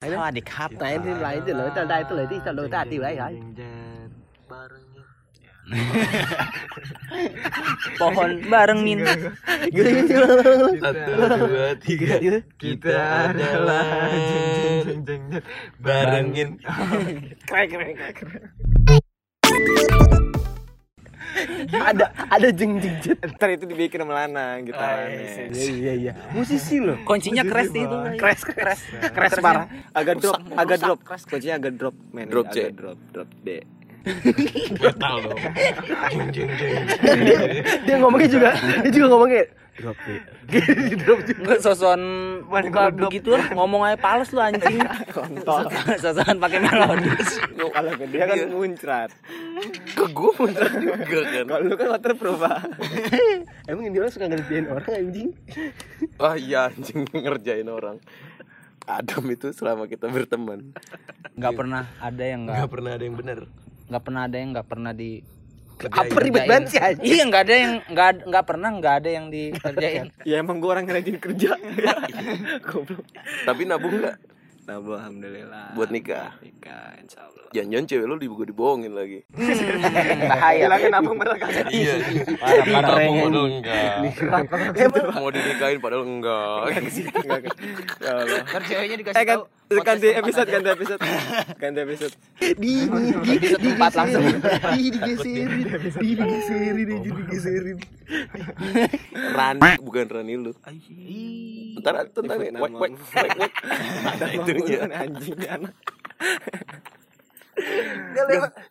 Salah di kata ini lah itu loh, itu itu loh, itu. Pohon bareng min. Satu dua tiga. Kita adalah barengin. Keren keren keren ada ada jeng jeng jet. ntar itu dibikin sama Lana gitu Iya iya iya. Musisi loh. kuncinya crash itu Crash crash. Crash parah. agak drop agak drop keras. kuncinya agak drop men Drop, C. drop drop D Metal dong. Jeng jeng jeng. Dia ngomongnya juga dia juga ngomongnya drop deh. drop juga. Sosokan buka begitu ngomong aja pales lu anjing. kontol sosokan pakai melodis. kalau ke dia kan muncrat Ke gue muncrat juga kan. kalau lu kan waterproof pak Emang ini orang suka ngerjain orang anjing. Wah iya anjing ngerjain orang. Adam itu selama kita berteman Enggak pernah ada yang nggak enggak pernah ada yang benar. Enggak pernah ada yang enggak pernah di Apa ribet banget sih anjing? Iya enggak ada yang enggak enggak pernah enggak ada yang dikerjain. ya emang gua orang yang rajin kerja. Goblok. Tapi nabung nggak nah Bu, alhamdulillah buat nikah. nikah insya Allah Jangan-jangan cewek lu juga dibohongin lagi. Hmm, bahaya. Bilangin nabung malah kagak Iya. Parah, parah. Nabung enggak. Mau dinikahin padahal enggak. ya Allah Ntar ceweknya eh dikasih kan tahu. ganti episode ganti episode ganti episode Di di di Di tempat langsung. Di digeserin. Di digeserin aja digeserin. Rani bukan Rani lu. Ntar tentang Nyebut wek nama. wek Ada itunya. anjing anak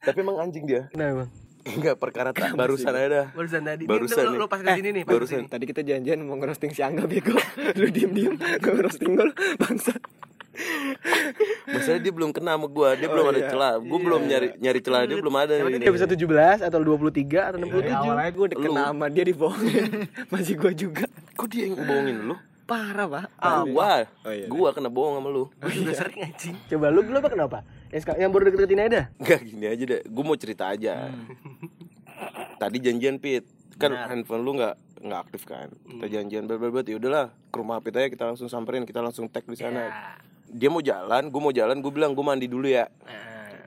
Tapi emang anjing dia. Nah, Bang. Enggak perkara tak barusan aja dah. Barusan tadi. Barusan nih. pas ke sini nih. Barusan. tadi kita janjian mau ngerosting si Angga bego lu diem diem gue ngerosting gue bangsa Masalahnya dia belum kena sama gua, dia belum ada iya. celah. Gua belum nyari nyari celah dia belum ada. Yang ini. penting episode 17 atau 23 atau 67. awalnya gue udah kena Lu. sama dia dibohongin masih gue juga Kok dia yang bohongin lu? Parah pak Ah, gua. Oh, iya. Gua kena bohong sama lu. Udah sering anjing. Coba lu lu apa kenapa? Yang yang baru deket-deketin aja dah. Enggak gini aja deh. Gua mau cerita aja. Tadi janjian Pit. Kan handphone lu nggak nggak aktif kan. Kita janjian berber ya udahlah ke rumah Pit aja kita langsung samperin, kita langsung tag di sana. Dia mau jalan, gua mau jalan, gua bilang gua mandi dulu ya.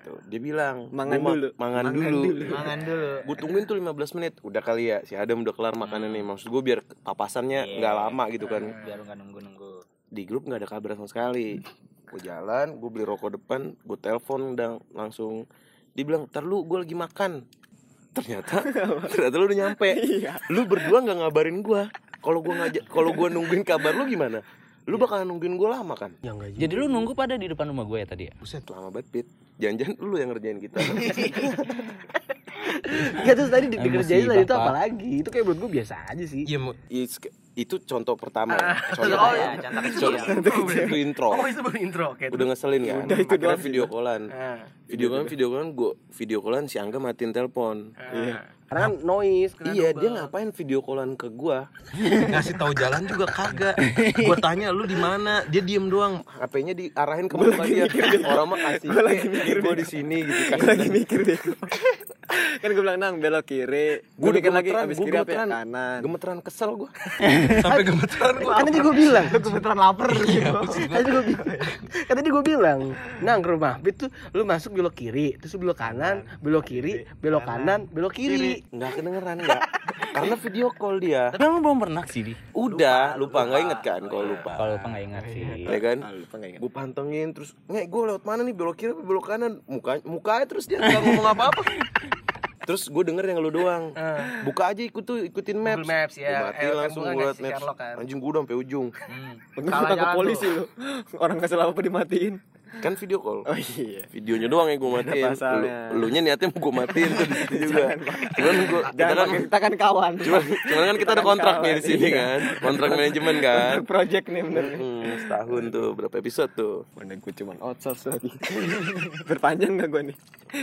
Gitu. Dia bilang Mangan "Gua ma- dulu. Mangan, Mangan dulu. dulu. Mangan dulu. Gue tungguin tuh 15 menit. Udah kali ya Si Adam udah kelar makannya nih. Maksud gue biar papasannya nggak lama gitu kan. Biar lu enggak nunggu-nunggu. Di grup nggak ada kabar sama sekali. Gue jalan Gue beli rokok depan Gue telepon dan langsung. Dia bilang Ntar lu gue lagi makan. Ternyata Ternyata lu udah nyampe. Lu berdua nggak ngabarin gue Kalau gue ngajak Kalau gue nungguin kabar lu gimana? Lu bakalan nungguin gue lama kan? Ya enggak Jadi lu nunggu pada di depan rumah gue ya tadi ya? Buset lama banget Pit Jangan-jangan lu yang ngerjain kita. Enggak terus tadi dikerjain tadi itu apa lagi? Itu kayak menurut gue biasa aja sih. Iya is- Itu contoh pertama. Contoh, Oh, iya, contoh kecil. contoh, itu intro. Itu baru intro. Kayak udah ngeselin kan? Udah, itu doang. sih. video callan. Video callan video callan gue video callan si Angga matiin telepon. Iya karena kan noise. karena iya dia ngapain video callan ke gua? Ngasih tahu jalan juga kagak. Gua tanya lu di mana? Dia diem doang. HP-nya diarahin ke muka dia. orang mah kasih Gua lagi mikir gue deh. di sini gitu kan. Gue lagi mikir deh. Kan gue bilang nang belok kiri. Gue Gua udah mikir lagi abis gua kiri apa ya? gemeteran. kanan. Gemeteran kesel gua. Sampai gemeteran gua. Kan tadi gue bilang, gemeteran lapar. Gitu. tadi gue bilang, kan tadi gue bilang, nang ke rumah. Pit tuh lu masuk belok kiri, terus belok kanan, belok kiri, belok kanan, belok kiri. Nggak kedengeran nggak karena video call dia. Tapi emang belum pernah sih di. udah lupa nggak inget kan kalau lupa. Kalau lupa nggak ingat sih. ya kan? Ah, lupa nggak ingat. gue pantengin terus nggak gue lewat mana nih? Belok kiri apa belok kanan? Muka mukanya terus dia nggak ngomong apa apa terus gue denger yang lu doang. Buka aja ikut tuh ikutin maps, Google Maps, ya. Gua mati Eh, langsung gue liat maps. Kan? anjing gue udah sampai ujung. Hmm. Ke polisi lu. Orang kasih apa dimatiin kan video call. Oh iya. Videonya doang yang gue matiin. lu, lu nya niatnya mau gue matiin tuh di situ juga cuman gue kita kan kita kan kawan. cuman, cuman kan kita ada kontraknya di sini kan. Kontrak manajemen kan. Untuk project nih bener hmm, setahun tuh berapa episode tuh? Mana gue cuman outsource lagi. Berpanjang gak gue nih?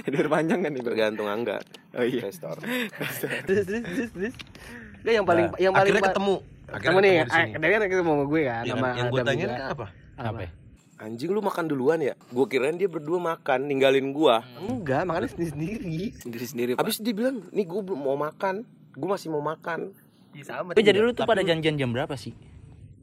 Berpanjang gak nih? Tergantung angga. Oh iya. Investor. Terus terus terus terus. Gak yang paling yang paling akhirnya ketemu. Ketemu akhirnya nih, ketemu tadi kan ketemu sama gue kan yang, sama yang gue tanya kan apa? Apa? Ya? anjing lu makan duluan ya gue kirain dia berdua makan ninggalin gua Enggak, makanya sendiri sendiri. Sendiri-sendiri Pak Habis dia bilang, nih gue belum mau makan, gue masih mau makan. Iya sama. Tapi jadi lu tuh pada janjian jam berapa sih?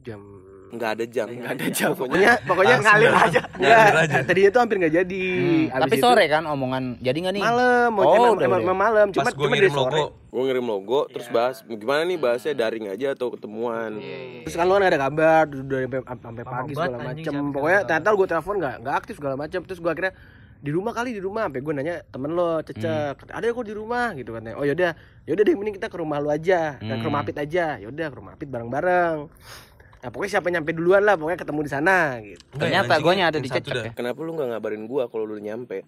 jam nggak ada jam. Nggak ada jam. Pokoknya pokoknya Langsung. ngalir aja. Ngalir aja. tadinya tuh hampir nggak jadi. Hmm, Tapi itu sore kan omongan. Jadi nggak nih? malam mau Oh, udah, emang, udah. emang malam. Cuma cuma dari sore. Logo, gue ngirim logo terus bahas gimana nih bahasnya daring aja atau ketemuan? Terus kan lu kan ada kabar udah sampai sampai pagi segala anjing, macem. pokoknya ternyata gue telepon nggak nggak aktif segala macem. Terus gue akhirnya di rumah kali di rumah. Sampai gue nanya temen lo cecek. Ada kok di rumah gitu katanya. Oh yaudah yaudah deh mending kita ke rumah lu aja. Dan ke rumah Apit aja. Yaudah ke rumah Apit bareng bareng nah pokoknya siapa nyampe duluan lah pokoknya ketemu di sana gitu Ternyata guanya ada di dah. ya. kenapa lu nggak ngabarin gua kalau lu udah nyampe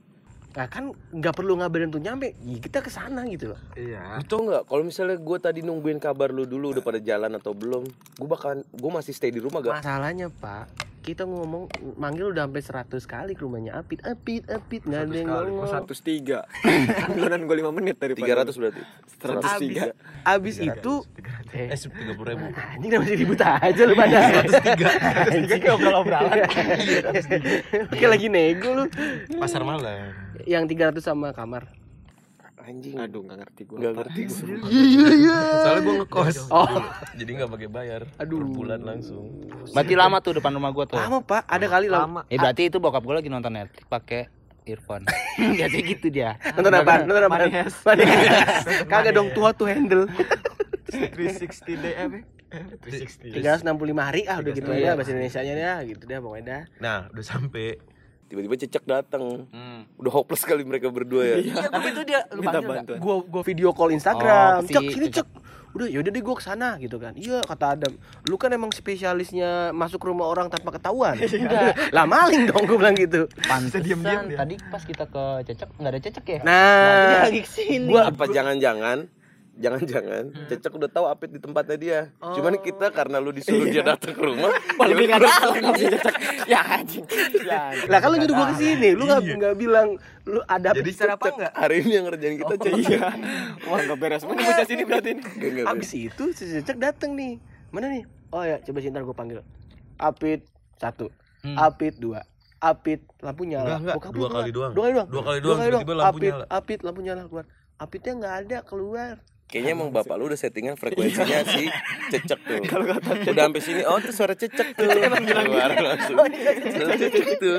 nah kan nggak perlu ngabarin tuh nyampe ya kita ke sana gitu loh Iya. Tau nggak kalau misalnya gue tadi nungguin kabar lu dulu udah pada jalan atau belum gue bakalan gue masih stay di rumah gak masalahnya pak kita ngomong manggil udah sampai 100 kali ke rumahnya Apit. Apit Apit nggak ada yang kali. Ngomong. seratus tiga. Bulan gue lima menit dari 300 berarti. seratus tiga. abis itu eh Eh, tiga puluh ribu. anjing udah masih ribut aja lu pada. anjing obrolan-obrolan. Oke lagi nego lu. Pasar malam. yang 300 sama kamar anjing aduh nggak ngerti gue nggak ngerti gue Soalnya gue ngekos. Oh. Jadi nggak pakai bayar. Aduh. Per bulan langsung. Berarti lama tuh depan rumah gua tuh. lama pak ada kali lama Eh berarti itu bokap gua lagi nonton Netflix pakai earphone. Biasanya gitu dia. nonton apa nonton apa kagak dong tua tuh handle 360 day apa? 360. 365 hari ah udah gitu aja bahasa Indonesia nya ya gitu deh pokoknya dah Nah, udah sampai. Tiba-tiba cecek datang Hmm. udah hopeless kali mereka berdua ya Iya, tapi itu dia lu Minta bantuan. Gua gua video call Instagram. Oh, si cek sini cek. Udah yaudah deh gua ke sana gitu kan. Iya kata Adam. Lu kan emang spesialisnya masuk rumah orang tanpa ketahuan. Udah. lah maling dong gua bilang gitu. Pantesan diam-diam dia. tadi pas kita ke Cecek nggak ada Cecek ya? Nah, Dia lagi ke sini. gua apa jangan-jangan jangan-jangan Hmm. cecek udah tahu apit di tempatnya dia Oh. cuman kita karena lu disuruh dia datang ke rumah lebih ya nggak tahu nggak bisa cecek ya anjing ya lah kan lu nyuruh gua ke sini. Lu nggak nggak bilang lu ada Jadi secara apa Cecek, enggak? hari ini yang ngerjain kita cecek iya wah nggak beres mana bocah sini berarti ini Abis itu si Cecek dateng nih. Mana nih? Oh ya, coba sebentar gua panggil. Apit satu, Hmm. Apit dua, Apit lampu nyala. Enggak, enggak. Dua kali keluar. doang. Dua kali doang. Dua kali doang, tiba-tiba lampu Apit, nyala. Apit lampu nyala keluar. Apitnya nggak ada keluar. Kayaknya emang bapak lu udah settingan frekuensinya si cecek tuh. Udah sampai sini, oh tuh suara cecek tuh. Emang bilang Keluar langsung. Suara cecek tuh.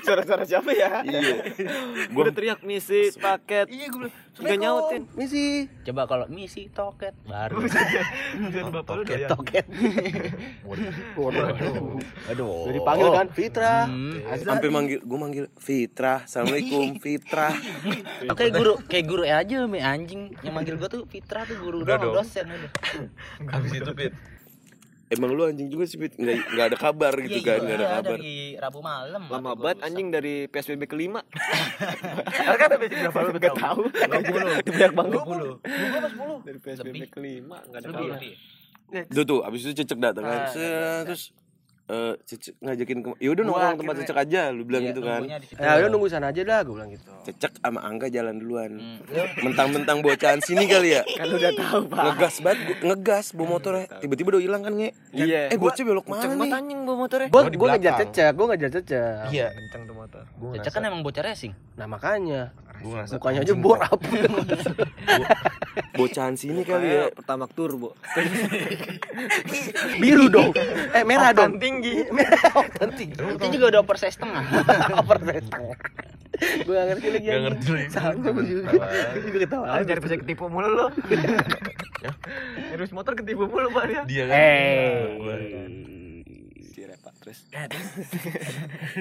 suara-suara siapa ya Iya. gue udah teriak misi paket Iya gue bilang. Nggak nyautin. Misi. Coba kalau misi toket baru. Dan bapak lu doyan. Toket. Waduh. Aduh. Udah dipanggil kan Fitra. Hmm. Sampai manggil, gue manggil Fitra, assalamualaikum Fitra. Kayak guru, kayak guru aja mi anjing yang manggil gua tuh Fitra tuh guru Udah dong. dosen udah. Habis itu Pit. Emang lu anjing juga sih, Fit. Nggak, nggak ada kabar gitu kan, nggak ada Iya, kabar. dari Rabu malam. lama Gua banget anjing dari PSBB kelima Kan tapi berapa lu Gak tahu banyak banget 20. dari PSBB kelima nggak ada kabar. Tuh tuh, abis itu cecek datang kan. Ah, terus eh cecek ngajakin ke ya udah nongkrong tempat cecek aja lu bilang Iya, gitu kan. Ya udah nunggu sana aja dah gue bilang gitu. cecek sama angga jalan duluan Hmm. mentang-mentang bocahan sini kali ya kan udah tahu pak ngegas banget gua- ngegas bawa motornya tiba-tiba udah hilang kan nge iya eh bocah belok mana nih anjing bawa motornya Gue gue ngejar cecek, gue ngejar cecek. Iya. Kencang tuh motor. Cecek kan emang bocah racing. Nah makanya mukanya aja bor apa. bocahan sini kali ya pertama turbo Biru dong. Eh merah dong. Tinggi. Merah oktan tinggi. Itu juga udah over size setengah. Over Gue gak ngerti lagi. Gak ngerti lagi. Sama gue juga. Gue juga ketawa. Ah, jadi bisa ketipu mulu lo. Terus motor ketipu mulu pak ya. Dia kan. Eh. si Repa terus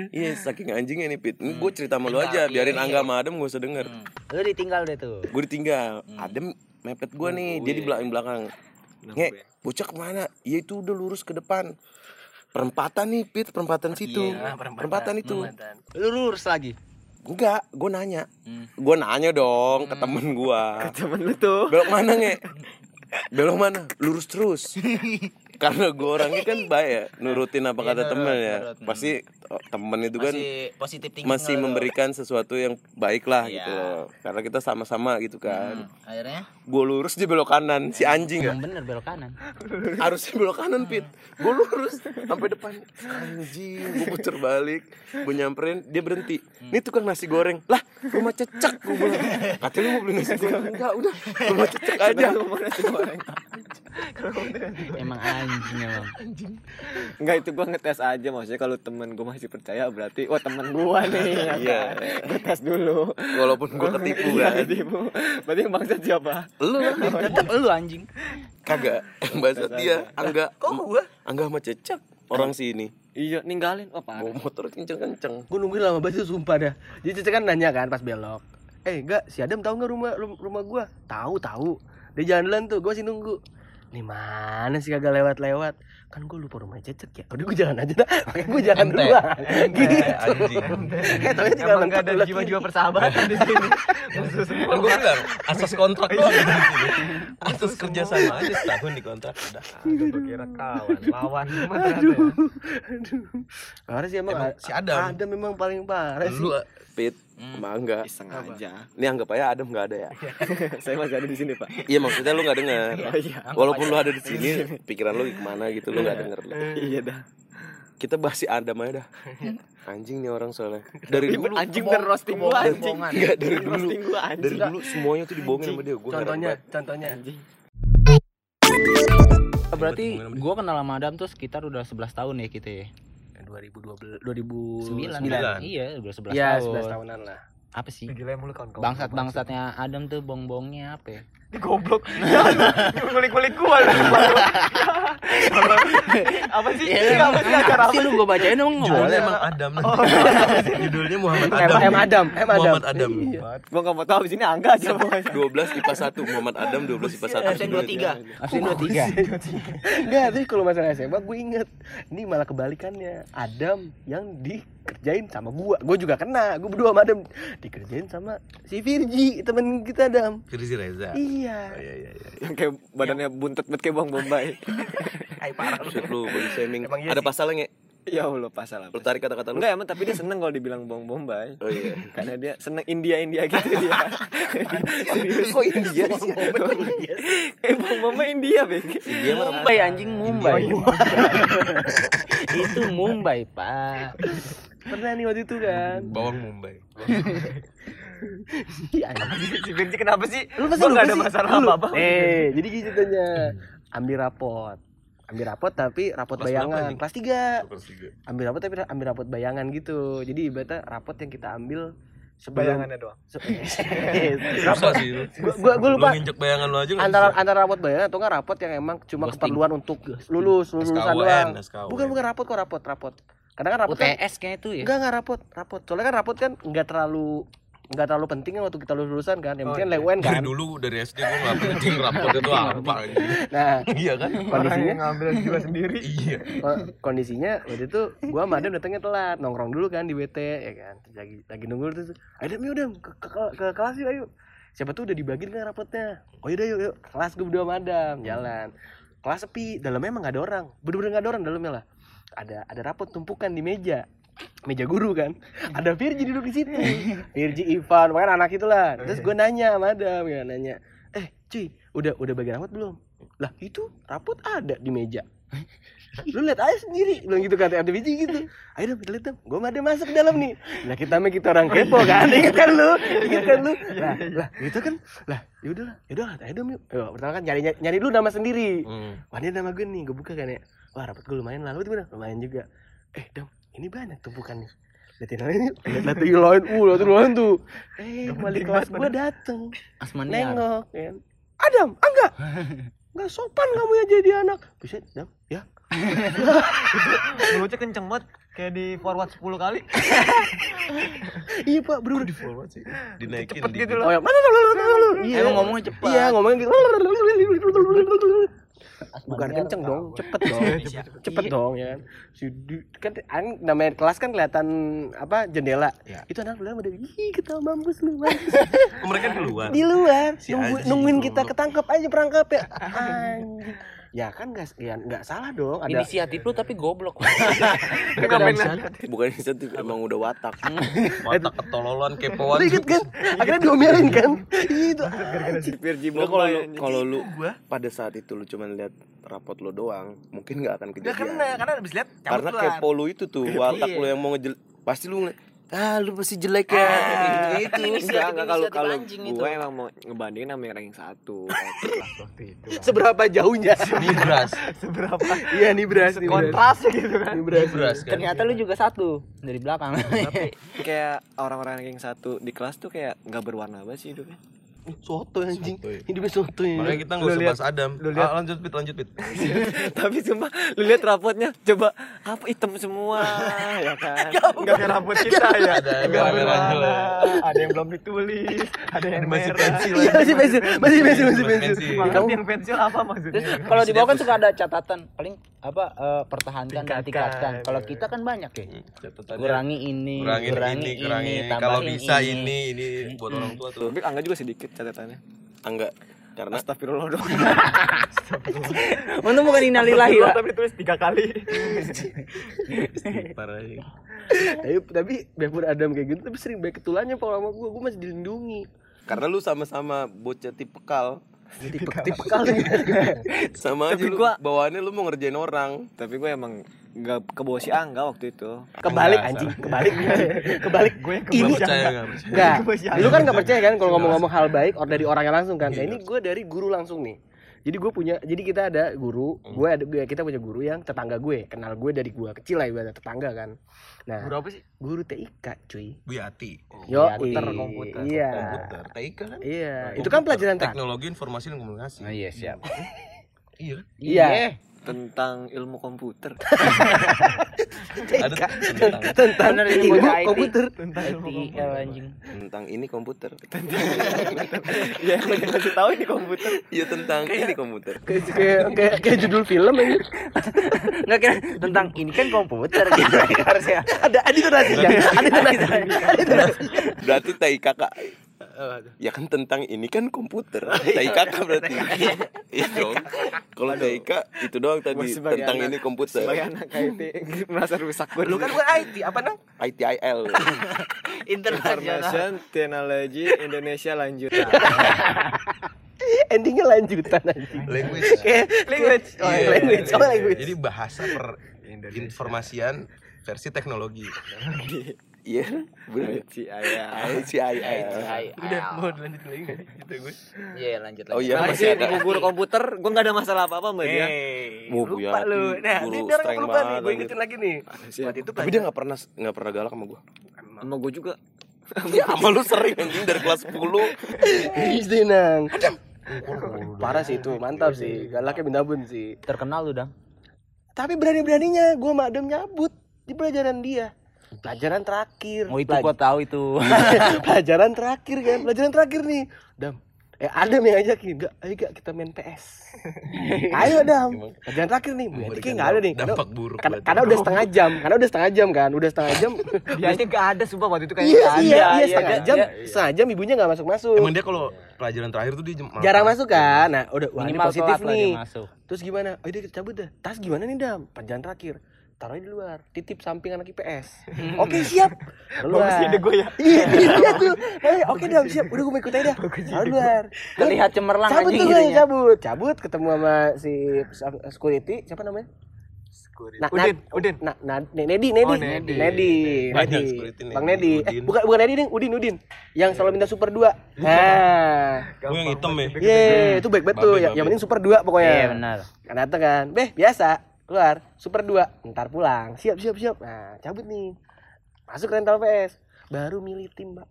iya saking anjingnya nih pit ini gue cerita sama lu aja biarin angga sama adem gak usah denger Hmm. Lu ditinggal deh tuh. gue ditinggal adem mepet gue nih dia di belakang belakang nge bocah ke mana ya itu udah lurus ke depan perempatan nih pit. Perempatan situ. Iya, perempatan itu. Lu lurus lagi. enggak gue nanya. Hmm. gue nanya dong ke temen gue temen lu tuh. Belok mana nge? Belok mana? Lurus terus. Karena gue orangnya kan baik ya nurutin apa Iya, kata nurut, temen ya. nurut. Hmm. pasti oh, temen itu kan Masih positif thinking masih lo. memberikan sesuatu yang baik lah Iya. gitu loh. Karena kita sama-sama gitu kan. Hmm, Akhirnya gue lurus dia belok kanan si anjing Emang gak bener belok kanan. harusnya belok kanan pit. Gue lurus sampai depan. Anjing gue puter balik. Gue nyamperin dia berhenti. Ini tukang nasi goreng. Lah rumah cecek gue bilang. Katanya lu mau beli nasi goreng? Enggak udah. Rumah cecek aja. Emang anjing emang. Enggak itu gua ngetes aja. Maksudnya kalau temen gua masih percaya berarti wah temen gua nih. Ya Iya. kan? Gua tes dulu. walaupun gue ketipu Iya, kan. ketipu. Berarti yang bangsat siapa? Lu lah Tetep lu anjing. kagak yang bahasa dia angga kok gue angga sama cecek orang sini. Iya, ninggalin. Oh, parah. bawa motor kenceng-kenceng. Gue nungguin lama banget itu sumpah dah. Jadi Cece kan nanya kan pas belok. Eh enggak si Adam tahu nggak rumah rum- rumah gue tahu tahu dia jalan tuh gue masih nunggu. Nih mana sih kagak lewat lewat kan gue lupa rumah cecek ya. Udah gue jalan aja dah. Makanya gue jalan Ente, gitu. anjing. eh tapi tinggal Emang gak ada jiwa-jiwa persahabatan di sini. Semua. Kan gue bilang asas kontrak doang. Sini. Asas kerja sama aja setahun di kontrak. Udah. Aduh, gua kira kawan, lawan ternyata ya. parah sih emang, Emang si Adam. Adam memang paling parah sih Lu pit sama angga. Iseng aja. ini anggap aja Adam nggak ada ya? Saya masih ada di sini, Pak. iya maksudnya lu nggak dengar. Iya. walaupun lu ada di sini pikiran lu ke mana gitu lu nggak denger Iya dah. kita bahas si Adam aja dah. Anjing nih orang soalnya. Dari dulu Anjing bener roasting gua anjing. Enggak dari dulu Roasting gua dari anjing. dulu semuanya tuh dibohongin sama dia. Gue contohnya contohnya. Berarti gua kenal sama Adam tuh sekitar udah 11 tahun ya kita ya. 2012 9. 2009 Iya, udah 11 ya tahun. 11 tahunan lah Apa sih? Gila mulu kawan-kawan. Bangsat-bangsatnya Adam tuh bong-bongnya apa ya? Goblok. Ngulik-ngulik gua. Apa sih? Ya, Ini apa sih acara apa sih lu gua bacain boleh. Judulnya emang Adam Judulnya Muhammad Adam. M Adam. M Adam. Muhammad Adam. Iya. Gua enggak mau tahu di sini angga aja pokoknya. 12 IPA 1 Muhammad Adam 12 IPA 1 Absen 23. Absen 23. Enggak, tapi kalau masalah SMA gue inget Ini malah kebalikannya. Adam yang dikerjain sama gua Gue juga kena, gue berdua sama Adam Dikerjain sama si Virgi, temen kita Adam Firzi Reza Iya Oh, iya iya iya Yang kayak badannya buntet banget kayak Bang Bombay. Buset lu body shaming Emang iya Ada sih. pasalnya ya Allah pasal apa? Lu tarik kata-kata lu Enggak emang tapi dia seneng kalau dibilang Bang Bombay. Oh iya Karena dia seneng India India gitu dia. Serius. Kok India sih? Eh Bang Bombay India, Bang. India Mumbai anjing Mumbai. Itu Mumbai, Pak. Pernah nih waktu itu kan. Bawang Mumbai. Iya Si Benci kenapa sih? Lu Gua nggak ada masalah apa-apa. Eh, jadi gitu ceritanya. Ambil rapot. Ambil rapot tapi rapot Kelas bayangan. Kelas 3 Kelas tiga. Ambil rapot tapi ambil rapot bayangan gitu. Jadi ibaratnya rapot yang kita ambil sebelum Bayangannya doang. Se- Susah sih lu. Gua, gua, lupa Lu nginjek bayangan lu aja antara bisa. antara rapot bayangan atau enggak rapot yang emang cuma Ghosting. keperluan untuk lulus lulusan doang. Bukan bukan rapot kok rapot rapot kadang kan rapot kan UTS kayaknya itu ya. enggak enggak rapot rapot. Soalnya kan rapot kan enggak terlalu enggak terlalu penting kan waktu kita lulus lulusan kan. Yang Oh, penting iya. lewen Dari kan dulu dari SD gua nggak penting rapot itu apa nah Iya kan? kondisinya ngambil juga sendiri. Iya. Ko- kondisinya waktu itu gua sama Adam datangnya telat. Nongkrong dulu kan di BT ya kan. Lagi lagi nunggu terus. Adam yuk Adam ke, ke, ke, ke kelas yuk ayo. Siapa tuh udah dibagiin kan rapotnya? Oh yaudah yuk, yuk. ke kelas gue berdua sama Adam jalan. Kelas sepi dalamnya emang gak ada orang. Bener-bener gak ada orang dalamnya lah ada ada rapot tumpukan di meja. Meja guru kan. Ada Virgi duduk di situ. Virgi Ivan makanya anak itulah. Terus gue nanya sama Adam ya nanya eh cuy udah udah bagi rapot belum? Lah itu rapot ada di meja. Lu lihat aja sendiri. Bilang gitu kan ada biji gitu. Ayo dong kita lihat dong gue ada masuk ke dalam nih. Nah kita mah kita orang kepo kan. Ingat kan lu ingat kan lu. Lah lah gitu kan. Lah yaudah lah yaudah lah ayo dong yuk. Pertama kan nyari nyari dulu nama sendiri. Hmm. wah ini nama gue nih gue buka kan ya wah rapat gue lumayan lah. Lu gimana? Lumayan juga. Eh dong ini banyak tumpukan nih. Liatin lain yang lain. Uh lihat yang lain tuh. Eh wali kelas gue dateng. Asmaniar. nengok kan. Adam enggak. Enggak sopan kamu ya jadi anak. Bisa Adam ya. Mulutnya kenceng banget. Kayak di forward 10 kali. iya pak bro Di forward sih? Dinaikin Cepet di- gitu Oh loh. ya, iya. Emang ngomongnya cepat. Iya, ngomongnya gitu. Bukan kenceng dong, cepet dong. Cepet dong ya kan. Kan an- namanya kelas kan kelihatan apa jendela. Ya. Itu anak bilang udah ih kita mampus lu mampus." Mereka di luar di luar Si nungguin kita ketangkep aja perangkap ya. Anjing. Ya kan nggak ya nggak salah dong ada Inisiatif lu tapi goblok. bukan inisiatif emang udah watak. Mata ketololan kepoan. Inget kan? Akhirnya diomelin kan? Itu kalau lu kalau lu pada saat itu lu cuman lihat rapot lo doang mungkin nggak akan kejadian. kena, karena abis lihat karena kepo lu itu tuh watak lu yang mau ngejel pasti lu ah lu pasti jelek ya. Gitu Enggak, enggak kalau kalau gue emang mau ngebandingin sama yang ranking satu. Waktu itu. seberapa jauhnya? Nibras. Seberapa? Iya nih beras kontras gitu kan. Nih, beras Nibras kan. Ternyata lu juga satu. Dari belakang. tapi kayak orang-orang ranking satu di kelas tuh kayak nggak berwarna banget sih hidupnya soto anjing Sotoy. hidupnya soto ya Makanya kita nggak usah lihat- bahas Adam. lu lihat- Ah, lanjut pit, lanjut pit. tapi sumpah lu lihat rapotnya coba apa hitam semua ya kan Enggak kayak rambut kita ya. Ada Nggak. Ada yang belum ditulis, ada yang Masih merah. pensil iya masih pensil masih pensil masih pensil. Nggak yang pensil apa maksudnya? Kalau di bawah kan suka ada catatan paling apa eh, pertahankan dan Tingkatkan. tingkatkan. Kalau kita kan banyak ya. Catatannya Kurangi ini, kurangin kurangi ini, ini, kurangin ini. Kalau bisa ini, ini buat orang tua tuh. tapi angga juga sedikit catatannya enggak karena Astagfirullah dong Untung bukan innalillahi, Pak. tapi ditulis tiga kali. Parah ya. tapi tapi biarpun Adam kayak gitu tapi sering baik ketulannya kalau sama gue gue masih dilindungi karena lu sama-sama bocah tipekal tipe tipe kali. Sama aja Tapi lu. gua- bawaannya lu mau ngerjain orang. Tapi gue emang nggak ke bawah si angga waktu itu. Kebalik Enggak, anjing kebalik. Kebalik. Gue yang ini Nggak percaya nggak lu kan gak percaya kan kalau ngomong-ngomong hal baik or dari orangnya langsung kan. Nah ini gue dari guru langsung nih. Jadi gue punya, jadi kita ada guru, gue ada gue kita punya guru yang tetangga gue, kenal gue dari gue kecil lah ibarat tetangga kan. Nah, Guru apa sih? guru TIK cuy. Bu Yati. Yo, komputer, komputer. Iya. Komputer. TIK kan? Iya, itu kan pelajaran. Teknologi Informasi dan Komunikasi. Oh iya, siap. Iya. Iya. Tentang ilmu komputer. Ada tentang Tentang ilmu komputer. ITL anjing. tentang ini komputer. Ya yang ngasih tahu ini komputer. Iya tentang ini komputer. Kayak kayak kayak, kayak judul film ini. Enggak kira tentang ini kan komputer gitu. Harusnya. Ada ada. Ada berarti tai kakak ya kan tentang ini kan komputer tai kakak berarti iya dong kalau tai kak itu doang tadi tentang anak- ini komputer sebagai anak IT merasa rusak banget Lu kan gue IT, apa nang? ITIL Internasional. Information Technology Indonesia lanjut Endingnya lanjutan anjing. language. Language. Oh, Iya, language. iya. Oh, language. Jadi bahasa per informasian versi teknologi. Iya bener si ayah Udah mau lanjut lagi nggak? Gitu gue. Iya, lanjut lagi. oh iya Nah, masih sih ada ibu guru komputer gue nggak ada masalah apa apa sama dia Mau Bu lupa Yati, lu. Nah, guru ini dia orang strength lupa nih. banget, Gue ingetin lagi nih. Siap. Waktu itu tapi dia nggak pernah nggak pernah galak sama gua sama gue juga ya sama lu sering anjing dari kelas 10 Iya, Nang. Parah sih itu, mantap sih. Galaknya bindabun sih. Terkenal lu, Dang. Tapi berani-beraninya gue sama Adam nyabut di pelajaran dia. Pelajaran terakhir. Oh, itu Pelaj- gua tahu itu. pelajaran terakhir kan, pelajaran terakhir nih. Dam, eh Adam yang ngajakin, enggak, ayo gak kita main PS. ayo Dam, pelajaran terakhir nih. Bu Yati kayak nggak ada nih. Karena, Dampak buruk. karena, berarti. karena udah setengah jam, karena udah setengah jam kan, udah setengah jam. Dia aja gak ada sumpah waktu itu kayaknya iya, iya, ada. iya, setengah iya, jam, iya. setengah jam ibunya nggak masuk masuk. Emang dia kalau pelajaran terakhir tuh dia Jarang masuk kan? Nah, udah wah, ini positif nih. masuk. Terus gimana? Oh, dia kita cabut dah. Tas gimana nih, Dam? Pelajaran terakhir. Taruhnya di luar, titip samping anak IPS. Oke, siap. Taruh Bagus luar. ide gue ya. Iya, iya tuh. Eh, oke Dam, siap. Udah gue mau ikut aja dah. Taruh di luar. Terlihat cemerlang Cabut tuh gue, cabut. Cabut ketemu sama si security, siapa namanya? Nah, Udin, nah, Udin. Nah, nah, Nedi, Nedi. Oh, Nedi. Nedi. Nedi. nih. Bang Nedi. Eh, bukan bukan Nedi, Ding. Udin, Udin. Yang selalu minta super 2. Nah. Gue yang hitam ya. Ye, itu baik banget tuh. Babe, Yang, penting super 2 pokoknya. Iya, benar. Kan kan. Beh, biasa. Keluar. Super 2. Ntar pulang. Siap, siap, siap. Nah, cabut nih. Masuk rental PS. Baru milih tim, Mbak.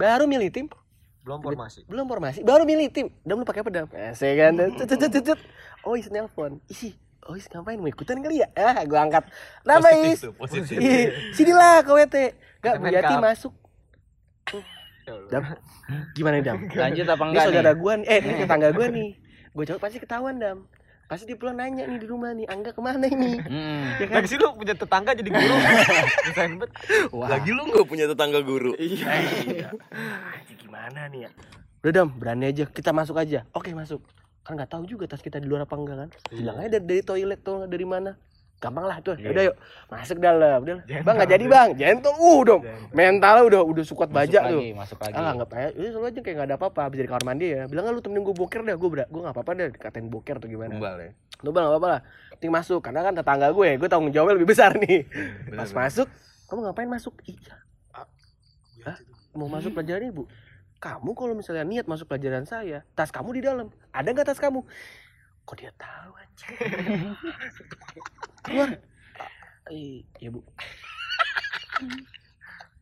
Baru milih tim. Belum formasi. Belum formasi. Baru milih tim. Dam lu pakai Dam? Saya kan. Cut, cut, cut, cut. Oh, is nelpon. Ih, oh, is ngapain mau ikutan kali ya? Ah, gua angkat. Nama is. Ih, Sinilah ke WT. Gak, cup. masuk. Dam, gimana Dam? Lanjut apa Ini enggak saudara nih? gua nih, eh ini tetangga gua nih. Gue jawab pasti ketahuan dam. Pasti dia pulang nanya nih di rumah nih, Angga ke mana ini? Mm. Ya kan? Lagi sih lu punya tetangga jadi guru. Wah, lagi lu nggak punya tetangga guru iya anjing, gimana nih ya? Udah dam, berani aja, kita masuk aja. Oke masuk. kan nggak tahu juga tas kita di luar apa enggak kan bilang aja dari, dari toilet tuh dari mana gampang lah tuh. Udah yuk masuk dalam. Udah. Bang nggak jadi bang. Gentle uh dong. Mentalnya udah udah sukat baja lagi, tuh. masuk lagi. ah nggak ya selalu aja kayak nggak ada apa-apa. Habis dari kamar mandi ya. Bilang "Ah, lu temenin gue boker dah. Gue gue nggak apa-apa deh katain boker atau gimana. Kembal ya. lu bang nggak apa-apa lah. Penting masuk. Karena kan tetangga gue gue tanggung jawabnya lebih besar nih. Pas masuk kamu ngapain masuk? Iya Hah? mau masuk pelajaran ibu. Kamu kalau misalnya niat masuk pelajaran saya tas kamu di dalam. Ada nggak tas kamu kok dia tahu aja keluar iya bu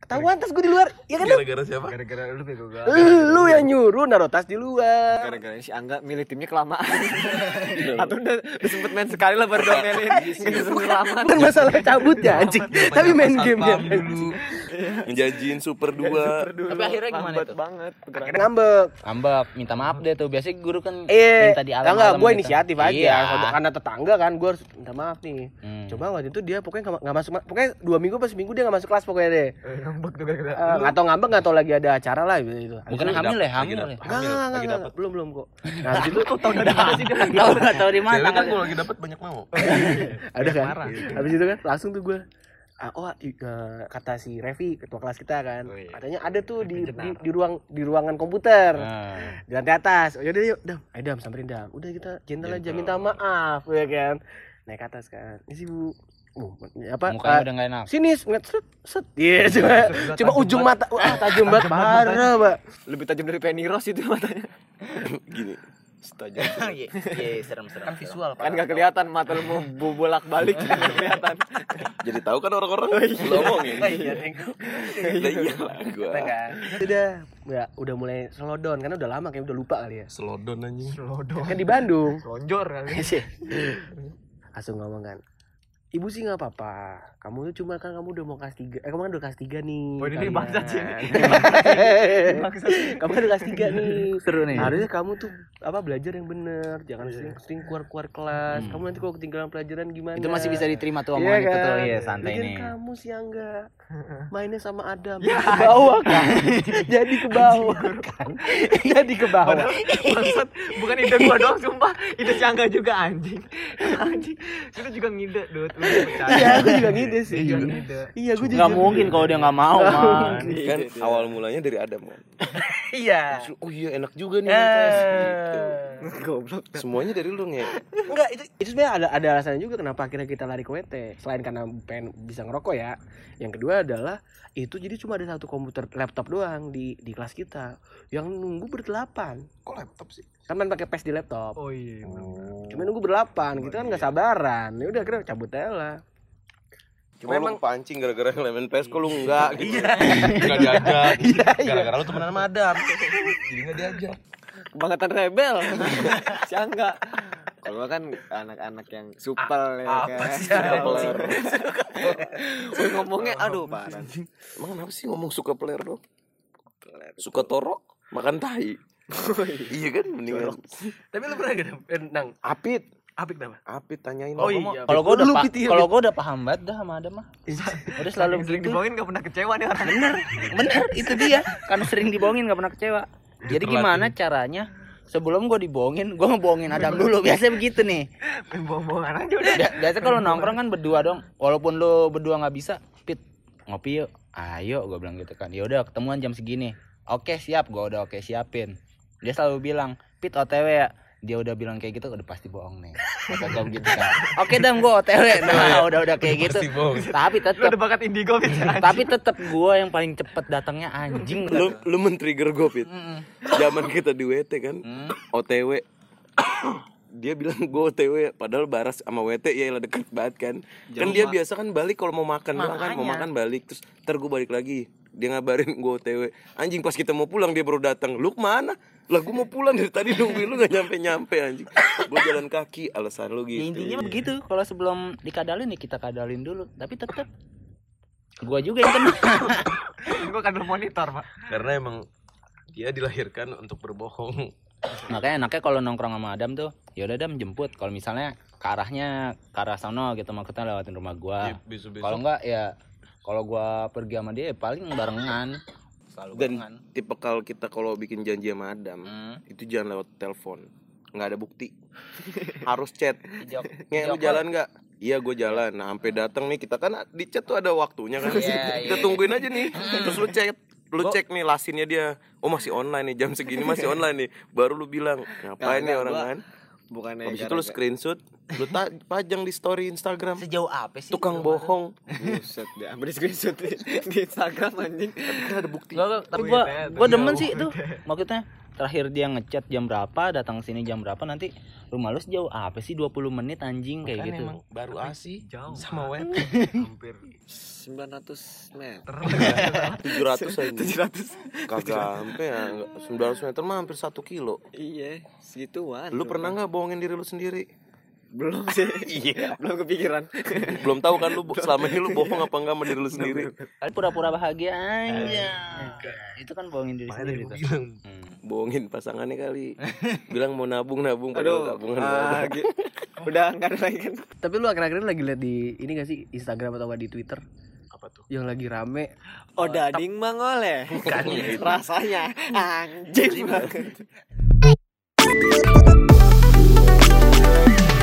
ketahuan tas gue di luar ya kan Gara-gara siapa? Gara-gara lu bego gak. lu yang nyuruh naruh tas di luar Gara-gara si Angga milih timnya kelamaan. Atau udah, udah sempet main sekali lah baru domelin. Gitu kelamaan. kan masalah cabutnya anjing tapi main gamenya dulu. Ngejanjiin super 2 Tapi akhirnya gimana Lambat itu? banget. akhirnya ngambek Ngambek, minta maaf deh tuh. Biasanya guru kan Eh, minta di enggak, alam-alam gue gitu. inisiatif aja. Iya. Karena tetangga kan, gue harus minta maaf nih. Hmm. Coba waktu itu dia pokoknya nggak- nggak masuk, pokoknya dua minggu pas minggu dia nggak masuk kelas pokoknya deh. Eh, Ngambek tuh gara-gara. Eh, Nggak tahu ngambek, nggak tahu lagi ada acara lah gitu. gitu. Bukan hamil ya, hamil ya. Enggak, enggak, enggak, dapet. belum, belum kok. Nah, itu Tahu nggak tahu di mana. Kan kalau lagi dapat banyak mau. ada kan. Habis itu kan langsung tuh gue Ah, oh eh, kata si Revi ketua kelas kita kan. Oh, iya. katanya ada tuh di, di di ruang di ruangan komputer. Nah, di lantai atas. Oh yaudah yuk dam. Ayo dam samperin dam. Udah kita gentle aja minta maaf ya kan. Naik ke atas kan. Ini sih bu. Uh, apa? Mukanya eh, udah nggak enak. sini ngeliat set set. Iya cuma cuma ujung mata. Wah tajam banget. Parah pak. Lebih tajam dari Penny Rose itu matanya. Gini Setajam Iya, iya, serem-serem. Kan visual Kan gak kelihatan mata lu mau bu- bolak-balik kan nggak kelihatan. Jadi tahu kan orang-orang Lu omongin iya Lah iyalah gua udah ya udah mulai slowdown karena udah lama kayak udah lupa kali ya Selodon anjing. Selodong. kan di Bandung Lonjor kali. Sih. langsung ngomong kan Ibu sih nggak apa-apa. Kamu tuh cuma kan kamu udah mau kelas tiga. Eh kamu kan udah kelas tiga nih. Oh, ini kalian. bangsat sih kamu kan udah kelas tiga nih. Seru nih. Harusnya kamu tuh apa belajar yang bener. Jangan sering-sering keluar-keluar kelas. Kamu nanti kalau ketinggalan pelajaran gimana? Itu masih bisa diterima tuh Iya omongan itu kan? tuh. Iya, santai Lagian nih. kamu sih enggak mainnya sama Adam ke bawah kan jadi ke bawah kan jadi ke bawah Bangsat, bukan ide gua doang sumpah. Ide si Angga juga anjing. Anjing. Itu juga ngide, Dut. Iya aku juga ngide sih juga ngide. iya aku juga Nggak mungkin kalau dia nggak mau, man. Kan awal mulanya dari Adam kan iya Oh iya enak juga nih tes gitu. Goblok. Semuanya dari lu nge Enggak, itu itu sebenarnya ada ada alasannya juga kenapa akhirnya kita lari ke WT. Selain karena pengen bisa ngerokok ya. Yang kedua adalah itu jadi cuma ada satu komputer laptop doang di di kelas kita yang nunggu berdelapan. Kok laptop sih? Kan main pakai PES di laptop. Oh iya, bener. Cuma nunggu berdelapan, kita kan nggak sabaran. Ya udah akhirnya cabut aja lah. Cuma emang pancing gara-gara ngelemen PES kok lu enggak gitu Enggak diajak. Gara-gara lu temenan sama Adam. Jadi enggak diajak. Kebangetan rebel. si Angga. Kalau kan anak-anak yang supel ya kan. Supel. Woi, ngomongnya aduh parah. Emang kenapa sih ngomong suka player dong? Suka torok? Makan tahi Iya kan mendingan Tapi lu pernah gak eh, nang Apit apik nama? Apit tanyain Oh iya. Kalau gua udah ya, kalau gua udah paham banget dah sama Adam mah. Udah selalu Sering begitu. dibohongin gak pernah kecewa nih orang. Bener, bener itu dia. Karena sering dibohongin gak pernah kecewa. Jadi gimana caranya? Sebelum gue dibohongin, gue ngebohongin Adam dulu. Biasanya begitu nih. Bohong-bohongan aja udah. Bia- Biasa kalau nongkrong kan berdua dong. Walaupun lu berdua nggak bisa, pit ngopi yuk. Ayo, gue bilang gitu kan. Ya udah ketemuan jam segini. Oke siap, gue udah oke siapin. Dia selalu bilang, pit OTW ya. Dia udah bilang kayak gitu, udah pasti bohong nih. Kata gue gitu kan. Oke dam, gue OTW. Nah, udah udah kayak gitu. Pasti bohong. Tapi tetap, udah bakat indigo bisa. tapi tetap gue yang paling cepet datangnya anjing. Lu lu men-trigger gue Pit. Zaman kita di WT kan Hmm. OTW dia bilang gue OTW padahal Baras sama WT ya lah deket banget kan kan dia biasa kan balik kalau mau makan doang kan mau Makanya. makan balik terus ntar gue balik lagi dia ngabarin gue OTW anjing pas kita mau pulang dia baru datang lu ke mana lah gue mau pulang dari tadi nungguin lu gak nyampe nyampe anjing gue jalan kaki alasan lu Ya, gitu intinya begitu. Kalau sebelum dikadalin ya kita kadalin dulu. Tapi tetap gua juga yang kena. Gua kan monitor, Pak. Karena emang dia dilahirkan untuk berbohong. Makanya enaknya kalau nongkrong sama Adam tuh, ya udah Adam jemput. Kalau misalnya ke arahnya ke arah sono gitu maksudnya lewatin rumah gua. Iya. Kalau enggak ya kalau gua pergi sama dia ya paling barengan. Selalu dan barengan. tipe kalau kita kalau bikin janji sama Adam Hmm. itu jangan lewat telepon. Nggak ada bukti. Harus chat. Nge lu jalan nggak? Iya gue jalan. Nah sampai datang nih kita kan di chat tuh ada waktunya kan. Iya, kita iya. tungguin aja nih. Terus lu chat. Lu cek nih lasinnya dia. Oh masih online nih. Jam segini masih online nih. Baru lu bilang ngapain nih orang gua- kan? bukannya habis itu lu screenshot lu ta- pajang di story Instagram. Sejauh apa sih? tukang bohong. Buset deh ambil di screenshot di, di Instagram anjing. Tapi kan ada bukti. Gua, gua- tapi gua gua demen sih tuh. Maksudnya terakhir dia ngechat jam berapa, datang sini jam berapa nanti rumah lu sejauh apa sih 20 menit anjing kayak Kan gitu. emang baru asi Jauh. sama web Hampir. 900 meter. 700 aja 700 kagak sampai ya 900 meter mah hampir 1 kilo. Iya segituan. Lu pernah nggak bohongin diri lu sendiri belum sih. Iya. Belum kepikiran. Belum tahu kan lu selama ini lu bohong apa enggak sama diri lu sendiri? Kali pura-pura bahagia aja. Itu kan bohongin diri makanya sendiri tuh. bilang. Hmm. bohongin pasangannya kali. Bilang mau nabung nabung padahal tabungan ada. ah, udah nggak ada lagi. Kan Tapi lu akhir-akhir ini lagi lihat di ini gak sih? Instagram atau di Twitter? Apa tuh? Yang lagi rame. Oh dading mangole rasanya. Anjing. Banget